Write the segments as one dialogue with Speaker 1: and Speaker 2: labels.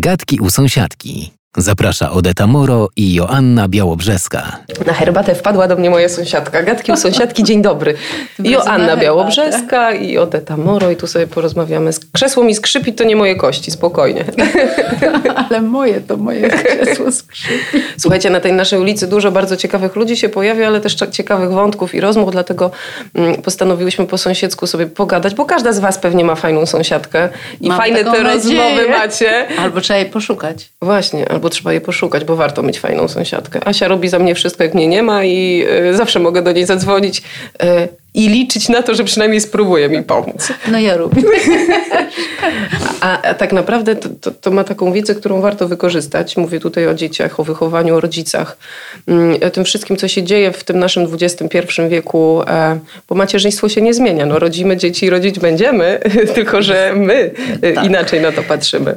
Speaker 1: Gadki u sąsiadki. Zaprasza Odeta Moro i Joanna Białobrzeska.
Speaker 2: Na herbatę wpadła do mnie moja sąsiadka. Gadki u sąsiadki, dzień dobry. Joanna Białobrzeska i Odeta Moro i tu sobie porozmawiamy. Krzesło mi skrzypi, to nie moje kości, spokojnie.
Speaker 3: Ale moje to moje krzesło skrzypi.
Speaker 2: Słuchajcie, na tej naszej ulicy dużo bardzo ciekawych ludzi się pojawia, ale też ciekawych wątków i rozmów, dlatego mm, postanowiłyśmy po sąsiedzku sobie pogadać, bo każda z was pewnie ma fajną sąsiadkę i
Speaker 3: Mam
Speaker 2: fajne te
Speaker 3: taką
Speaker 2: rozmowy
Speaker 3: nadzieję.
Speaker 2: macie.
Speaker 3: Albo trzeba je poszukać.
Speaker 2: Właśnie, albo trzeba je poszukać, bo warto mieć fajną sąsiadkę. Asia robi za mnie wszystko, jak mnie nie ma i y, zawsze mogę do niej zadzwonić y, i liczyć na to, że przynajmniej spróbuje mi pomóc.
Speaker 3: No ja lubię.
Speaker 2: A, a tak naprawdę to, to, to ma taką wiedzę, którą warto wykorzystać. Mówię tutaj o dzieciach, o wychowaniu, o rodzicach, mm, o tym wszystkim, co się dzieje w tym naszym XXI wieku, e, bo macierzyństwo się nie zmienia. No, rodzimy dzieci i rodzić będziemy, tylko że my e,
Speaker 3: Tak.
Speaker 2: inaczej na to patrzymy.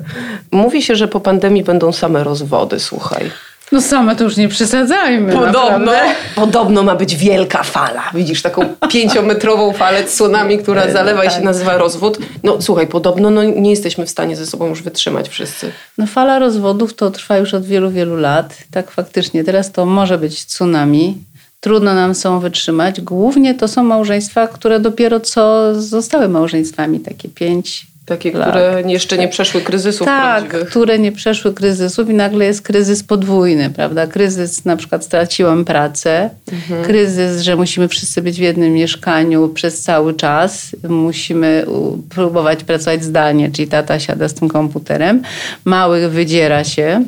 Speaker 2: Mówi się, że po pandemii będą same rozwody, słuchaj.
Speaker 3: No same to już nie przesadzajmy.
Speaker 2: Podobno,
Speaker 3: naprawdę.
Speaker 2: podobno ma być wielka fala. Widzisz, taką pięciometrową falę tsunami, która zalewa i się
Speaker 3: tak.
Speaker 2: nazywa rozwód. No słuchaj, podobno no, nie jesteśmy w stanie ze sobą już wytrzymać wszyscy.
Speaker 3: No fala rozwodów to trwa już od wielu, wielu lat. Tak faktycznie. Teraz to może być tsunami. Trudno nam są wytrzymać. Głównie to są małżeństwa, które dopiero co zostały małżeństwami. Takie pięć
Speaker 2: Takie,
Speaker 3: lat.
Speaker 2: które jeszcze nie przeszły kryzysów
Speaker 3: Tak,
Speaker 2: prawdziwych.
Speaker 3: które nie przeszły kryzysów i nagle jest kryzys podwójny, prawda? Kryzys na przykład straciłam pracę,
Speaker 2: Mhm.
Speaker 3: kryzys, że musimy wszyscy być w jednym mieszkaniu przez cały czas, musimy próbować pracować zdalnie, czyli tata siada z tym komputerem, mały wydziera się.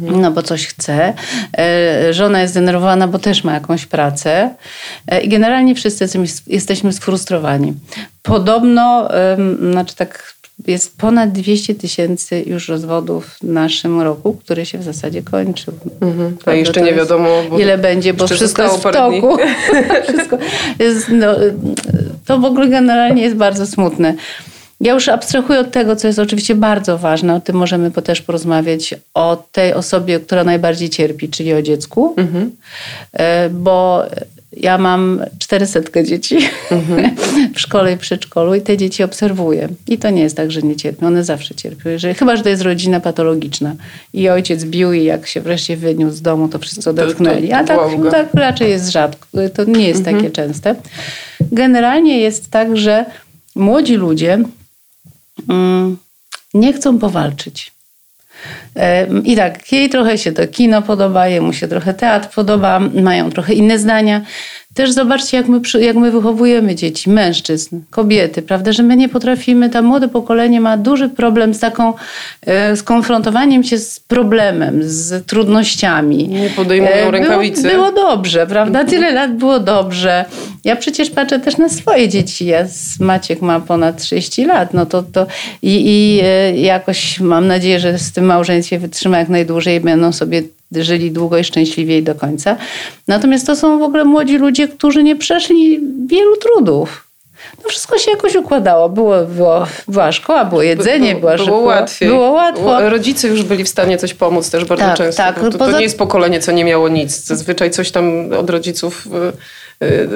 Speaker 3: No bo coś chce. E, Żona jest zdenerwowana, bo też ma jakąś pracę. E, I generalnie wszyscy jesteśmy- sfrustrowani. Podobno, znaczy tak, jest ponad 200 tysięcy już rozwodów w naszym roku, który się w zasadzie kończył.
Speaker 2: Mhm. A jeszcze nie wiadomo,
Speaker 3: Ile będzie, bo wszystko jest w toku. wszystko jest, no, to w ogóle generalnie jest bardzo smutne. Ja już abstrahuję od tego, co jest oczywiście bardzo ważne, o tym możemy też porozmawiać, o tej osobie, która najbardziej cierpi, czyli o dziecku,
Speaker 2: Mhm.
Speaker 3: E, bo ja mam 400 dzieci
Speaker 2: Mhm.
Speaker 3: w szkole i przedszkolu i te dzieci obserwuję. I to nie jest tak, że nie cierpią, one zawsze cierpią. Jeżeli, chyba, że to jest rodzina patologiczna i ojciec bił i jak się wreszcie wyniósł z domu, to wszyscy odetchnęli. A tak, tak raczej jest rzadko, to nie jest
Speaker 2: Mhm.
Speaker 3: takie częste. Generalnie jest tak, że młodzi ludzie nie chcą powalczyć. I tak, jej trochę się to kino podoba, jemu się trochę teatr podoba, mają trochę inne zdania. Też zobaczcie, jak my, jak my wychowujemy dzieci, mężczyzn, kobiety, prawda, że my nie potrafimy, ta młode pokolenie ma duży problem z taką, e, z konfrontowaniem się z problemem, z trudnościami.
Speaker 2: Nie podejmują
Speaker 3: E,
Speaker 2: rękawicy.
Speaker 3: Było, było dobrze, prawda? Tyle lat było dobrze. Ja przecież patrzę też na swoje dzieci. Ja, z- Maciek ma ponad 30 lat, no to, to i, i e, jakoś mam nadzieję, że z tym małżeństwie wytrzyma jak najdłużej i będą sobie żyli długo i szczęśliwie i do końca. Natomiast to są w ogóle młodzi ludzie, którzy nie przeszli wielu trudów. No wszystko się jakoś układało. Było, było, była szkoła, było jedzenie,
Speaker 2: Było-
Speaker 3: była
Speaker 2: było
Speaker 3: szkoła.
Speaker 2: łatwiej.
Speaker 3: Było łatwo.
Speaker 2: Rodzice już byli w stanie coś pomóc też bardzo
Speaker 3: Tak,
Speaker 2: często.
Speaker 3: tak.
Speaker 2: bo To, to
Speaker 3: Poza-
Speaker 2: nie jest pokolenie, co nie miało nic. Zazwyczaj coś tam od rodziców y,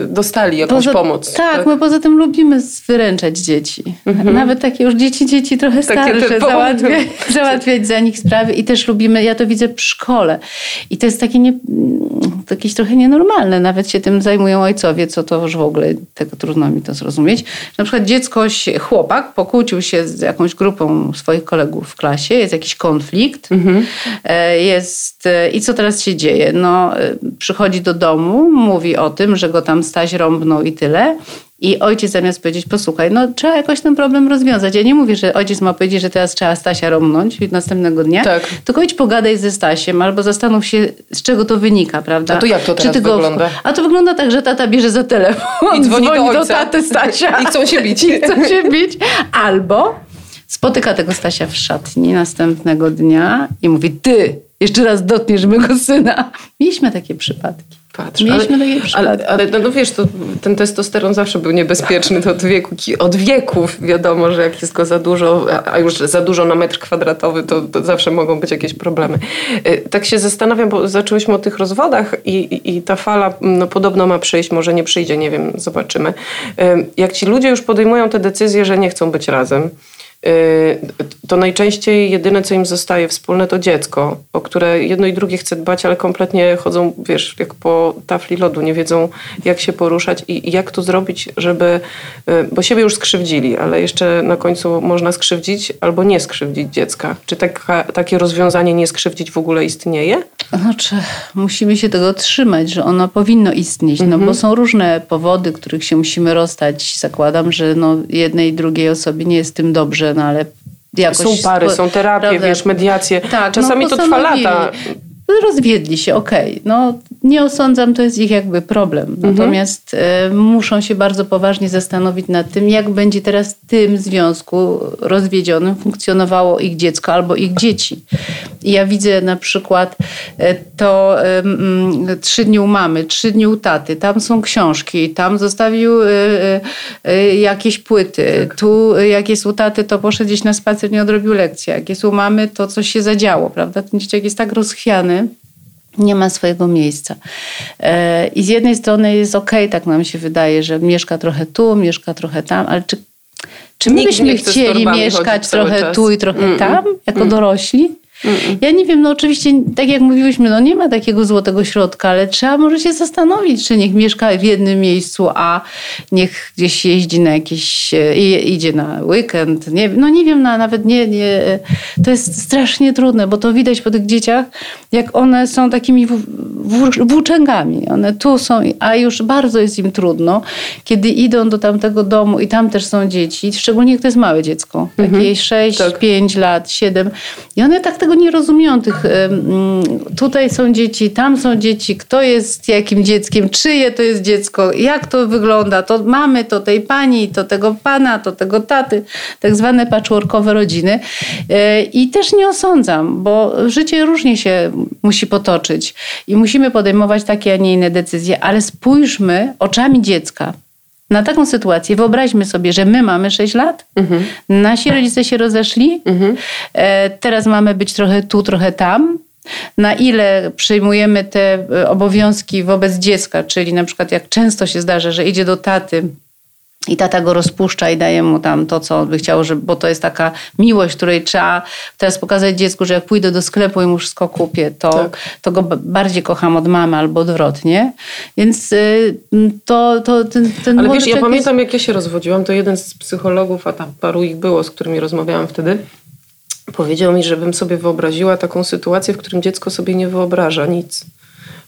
Speaker 2: dostali, jakąś
Speaker 3: Poza-
Speaker 2: pomoc.
Speaker 3: Tak, my poza tym lubimy wyręczać dzieci. Nawet takie już dzieci, dzieci trochę
Speaker 2: Mhm. Takie
Speaker 3: starsze, załatwiać, załatwiać za nich sprawy i też lubimy, ja to widzę w szkole. I to jest takie nie, to jakieś trochę nienormalne. Nawet się tym zajmują ojcowie, co to już w ogóle, tego trudno mi to zrozumieć. Na przykład dziecko, chłopak pokłócił się z jakąś grupą swoich kolegów w klasie, jest jakiś konflikt,
Speaker 2: Mhm.
Speaker 3: E, jest e, i co teraz się dzieje? No, e, przychodzi do domu, mówi o tym, że go tam Staś rąbnął i tyle. I ojciec zamiast powiedzieć, posłuchaj, no trzeba jakoś ten problem rozwiązać. Ja nie mówię, że ojciec ma powiedzieć, że teraz trzeba Stasia rąbnąć następnego dnia.
Speaker 2: Tak.
Speaker 3: Tylko idź pogadaj ze Stasiem albo zastanów się, z czego to wynika, prawda?
Speaker 2: A to jak to teraz
Speaker 3: go-
Speaker 2: wygląda?
Speaker 3: A to wygląda tak, że tata bierze za telefon,
Speaker 2: I dzwoni do
Speaker 3: do,
Speaker 2: ojca.
Speaker 3: taty Stasia.
Speaker 2: I chcą się bić.
Speaker 3: I chcą się bić. Albo spotyka tego Stasia w szatni następnego dnia i mówi, ty, jeszcze raz dotkniesz mego syna. Mieliśmy takie przypadki.
Speaker 2: Patrz,
Speaker 3: Mieliśmy
Speaker 2: ale, ale, ale no, no wiesz, to, ten testosteron zawsze był niebezpieczny, to od, wieku, od wieków wiadomo, że jak jest go za dużo, a- już za dużo na metr kwadratowy, to, to zawsze mogą być jakieś problemy. Y, Tak się zastanawiam, bo zaczęłyśmy o tych rozwodach i, i, i ta fala no, podobno ma przyjść, może nie przyjdzie, nie wiem, zobaczymy. Y, Jak ci ludzie już podejmują te decyzje, że nie chcą być razem, to najczęściej jedyne, co im zostaje wspólne, to dziecko, o które jedno i drugie chce dbać, ale kompletnie chodzą, wiesz, jak po tafli lodu, nie wiedzą, jak się poruszać i jak to zrobić, żeby, bo siebie już skrzywdzili, ale jeszcze na końcu można skrzywdzić albo nie skrzywdzić dziecka. Czy taka, takie rozwiązanie nie skrzywdzić w ogóle istnieje?
Speaker 3: Znaczy, musimy się tego trzymać, że ono powinno istnieć, no bo są różne powody, których się musimy rozstać. Zakładam, że no, jednej i drugiej osobie nie jest tym dobrze, no ale jakoś...
Speaker 2: Są pary, są terapie, prawda? wiesz, mediacje. Tak, Czasami no, to trwa lata
Speaker 3: rozwiedli się, okej. Okay. No, nie osądzam, to jest ich jakby problem. Mhm. Natomiast y, muszą się bardzo poważnie zastanowić nad tym, jak będzie teraz w tym związku rozwiedzionym funkcjonowało ich dziecko albo ich dzieci. I ja widzę na przykład y, to trzy dni u mamy, trzy dni u taty, tam są książki, tam zostawił jakieś płyty, tak. tu jak jest u taty, to poszedł gdzieś na spacer, nie odrobił lekcji, jak jest u mamy, to coś się zadziało, prawda? Ten dzieciak jest tak rozchwiany, nie ma swojego miejsca. E, I z jednej strony jest ok, tak nam się wydaje, że mieszka trochę tu, mieszka trochę tam, ale czy, czy my byśmy chcieli mieszkać trochę tu i trochę mm -mm. tam, jako mm. dorośli? Ja nie wiem, no oczywiście, tak jak mówiłyśmy, no nie ma takiego złotego środka, ale trzeba może się zastanowić, czy niech mieszka w jednym miejscu, a niech gdzieś jeździ na jakieś, e, idzie na weekend. Nie, no nie wiem, nawet nie, nie, to jest strasznie trudne, bo to widać po tych dzieciach, jak one są takimi włóczęgami. One tu są, a już bardzo jest im trudno, kiedy idą do tamtego domu i tam też są dzieci, szczególnie jak to jest małe dziecko, takie mhm. 6, tak. 5 lat, 7 i one tak tego tego nie rozumieją. Tych, tutaj są dzieci, tam są dzieci, kto jest jakim dzieckiem, czyje to jest dziecko, jak to wygląda, to mamy, to tej pani, to tego pana, to tego taty, tak zwane patchworkowe rodziny. E, I też nie osądzam, bo życie różnie się musi potoczyć i musimy podejmować takie, a nie inne decyzje, ale spójrzmy oczami dziecka na taką sytuację wyobraźmy sobie, że my mamy 6 lat, mhm. nasi rodzice się rozeszli, mhm. e, teraz mamy być trochę tu, trochę tam. Na ile przyjmujemy te e, obowiązki wobec dziecka, czyli na przykład jak często się zdarza, że idzie do taty i tata go rozpuszcza i daje mu tam to, co by chciał, żeby, bo to jest taka miłość, której trzeba teraz pokazać dziecku, że jak pójdę do sklepu i mu wszystko kupię, to, tak. to go bardziej kocham od mamy albo odwrotnie. Więc y, to, to ten, ten
Speaker 2: Ale wiesz, ja pamiętam jest... jak ja się rozwodziłam, to jeden z psychologów, a tam paru ich było, z którymi rozmawiałam wtedy, powiedział mi, żebym sobie wyobraziła taką sytuację, w którym dziecko sobie nie wyobraża nic.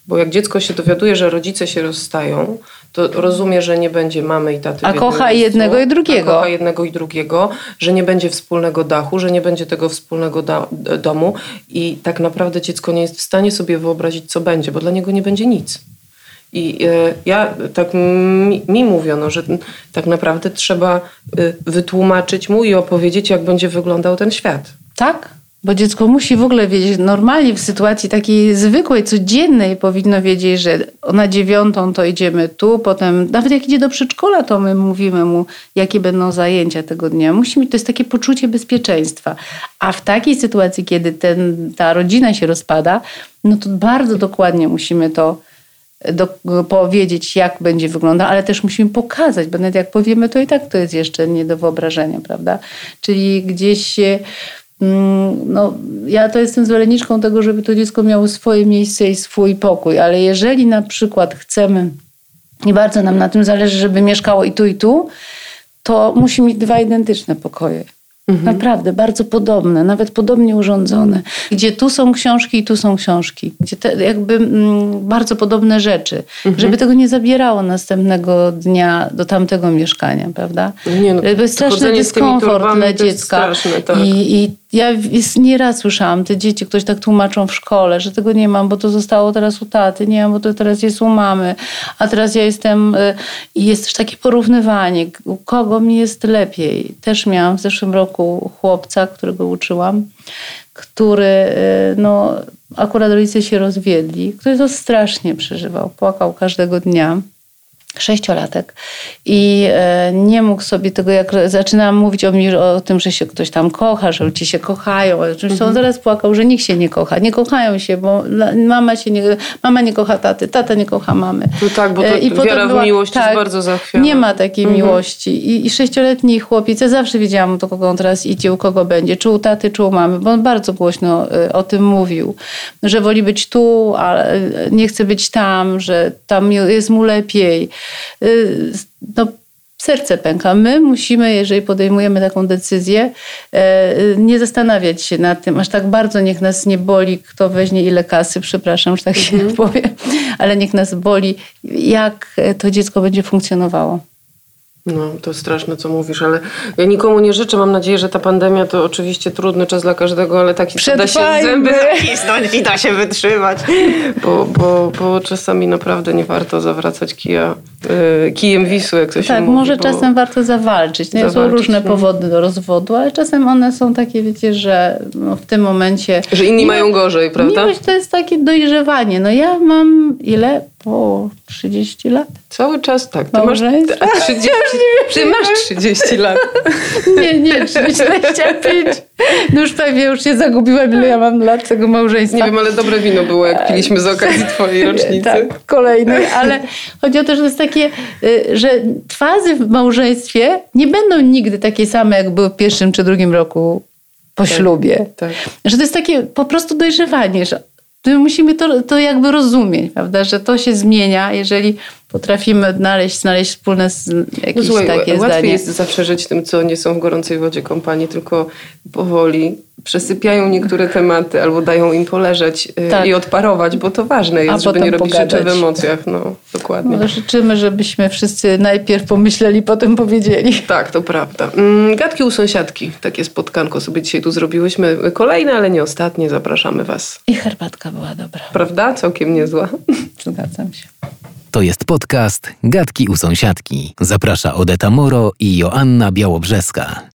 Speaker 2: Bo jak dziecko się dowiaduje, że rodzice się rozstają, to rozumie, że nie będzie mamy i taty.
Speaker 3: A kocha miejscu, jednego i drugiego.
Speaker 2: Kocha jednego i drugiego, że nie będzie wspólnego dachu, że nie będzie tego wspólnego da- domu i tak naprawdę dziecko nie jest w stanie sobie wyobrazić, co będzie, bo dla niego nie będzie nic. I y, ja, tak mi, mi, mówiono, że tak naprawdę trzeba y, wytłumaczyć mu i opowiedzieć, jak będzie wyglądał ten świat.
Speaker 3: Tak? Bo dziecko musi w ogóle wiedzieć, normalnie w sytuacji takiej zwykłej, codziennej powinno wiedzieć, że na dziewiątą to idziemy tu, potem nawet jak idzie do przedszkola, to my mówimy mu, jakie będą zajęcia tego dnia. Musi mieć, to jest takie poczucie bezpieczeństwa. A w takiej sytuacji, kiedy ten, ta rodzina się rozpada, no to bardzo dokładnie musimy to do, powiedzieć, jak będzie wyglądał, ale też musimy pokazać, bo nawet jak powiemy, to i tak to jest jeszcze nie do wyobrażenia, prawda? Czyli gdzieś no, ja to jestem zwolenniczką tego, żeby to dziecko miało swoje miejsce i swój pokój, ale jeżeli na przykład chcemy i bardzo nam na tym zależy, żeby mieszkało i tu, i tu, to musi mieć dwa identyczne pokoje. Mhm. Naprawdę, bardzo podobne, nawet podobnie urządzone. Gdzie tu są książki i tu są książki. Gdzie te, jakby mm, bardzo podobne rzeczy. Mhm. Żeby tego nie zabierało następnego dnia do tamtego mieszkania, prawda? Nie, no, to jest straszny dyskomfort dla dziecka. Straszne, tak. I, I ja nieraz słyszałam, te dzieci, ktoś tak tłumaczą w szkole, że tego nie mam, bo to zostało teraz u taty, nie mam, bo to teraz jest u mamy, a teraz ja jestem... Y, I jest też takie porównywanie, u kogo mi jest lepiej. Też miałam w zeszłym roku chłopca, którego uczyłam, który, y, no, akurat rodzice się rozwiedli, który to strasznie przeżywał, płakał każdego dnia. Sześciolatek i e, nie mógł sobie tego, jak zaczynałam mówić o, mi, o tym, że się ktoś tam kocha, że ludzie się kochają, oczywiście
Speaker 2: Mhm.
Speaker 3: on zaraz płakał, że nikt się nie kocha, nie kochają się, bo mama, się nie, mama nie kocha taty, tata nie kocha mamy.
Speaker 2: No tak, bo to
Speaker 3: E, potem
Speaker 2: wiara w miłość jest bardzo zachwiana.
Speaker 3: Nie ma takiej miłości I, i sześcioletni chłopiec, ja zawsze wiedziałam, do kogo on teraz idzie, u kogo będzie, czy u taty, czy u mamy, bo on bardzo głośno e, o tym mówił, że woli być tu, a nie chce być tam, że tam jest mu lepiej. Y, No, serce pęka. My musimy, jeżeli podejmujemy taką decyzję, e, nie zastanawiać się nad tym, aż tak bardzo niech nas nie boli, kto weźmie ile kasy, przepraszam, że tak się powiem, ale niech nas boli, jak to dziecko będzie funkcjonowało.
Speaker 2: No, to straszne, co mówisz, ale ja nikomu nie życzę. Mam nadzieję, że ta pandemia to oczywiście trudny czas dla każdego, ale taki da się zęby zacisnąć i da się wytrzymać. Bo, bo, bo czasami naprawdę nie warto zawracać kija, y, kijem Wisły, jak to się
Speaker 3: Tak,
Speaker 2: mówi.
Speaker 3: może
Speaker 2: bo...
Speaker 3: czasem warto zawalczyć. No, są
Speaker 2: Zawalczyć,
Speaker 3: różne
Speaker 2: no.
Speaker 3: powody do rozwodu, ale czasem one są takie, wiecie, że no, w tym momencie...
Speaker 2: Że inni mają gorzej, prawda?
Speaker 3: Miłość to jest takie dojrzewanie. No ja mam ile? Po 30 lat?
Speaker 2: Cały czas tak. Ty masz,
Speaker 3: Małżeństwa?
Speaker 2: a 30, ty masz 30 lat.
Speaker 3: Nie, nie, 25. No już pewnie już się zagubiłam, ile ja mam lat tego małżeństwa.
Speaker 2: Nie wiem, ale dobre wino było, jak piliśmy z okazji twojej rocznicy.
Speaker 3: Tak, kolejnej, ale chodzi o to, że to jest takie, y, że fazy w małżeństwie nie będą nigdy takie same, jak były w pierwszym czy drugim roku po ślubie.
Speaker 2: Tak.
Speaker 3: Że to jest takie po prostu dojrzewanie, że my musimy to, to jakby rozumieć, prawda, że to się zmienia, jeżeli potrafimy odnaleźć, znaleźć wspólne jakieś
Speaker 2: No słuchaj,
Speaker 3: takie
Speaker 2: łatwiej
Speaker 3: zdanie.
Speaker 2: jest zawsze żyć tym, co nie są w gorącej wodzie kompanii, tylko powoli przesypiają niektóre tematy albo dają im poleżeć y,
Speaker 3: Tak.
Speaker 2: i odparować, bo to ważne
Speaker 3: A
Speaker 2: jest, żeby
Speaker 3: potem
Speaker 2: nie robić rzeczy w
Speaker 3: pogadać.
Speaker 2: emocjach. No, dokładnie.
Speaker 3: No, życzymy, żebyśmy wszyscy najpierw pomyśleli, potem powiedzieli.
Speaker 2: Tak, to prawda. Mm, Gadki u sąsiadki. Takie spotkanko sobie dzisiaj tu zrobiłyśmy. Kolejne, ale nie ostatnie. Zapraszamy Was.
Speaker 3: I herbatka była dobra.
Speaker 2: Prawda? Całkiem niezła.
Speaker 3: Zgadzam się.
Speaker 1: To jest podcast Gadki u sąsiadki. Zaprasza Odeta Moro i Joanna Białobrzeska.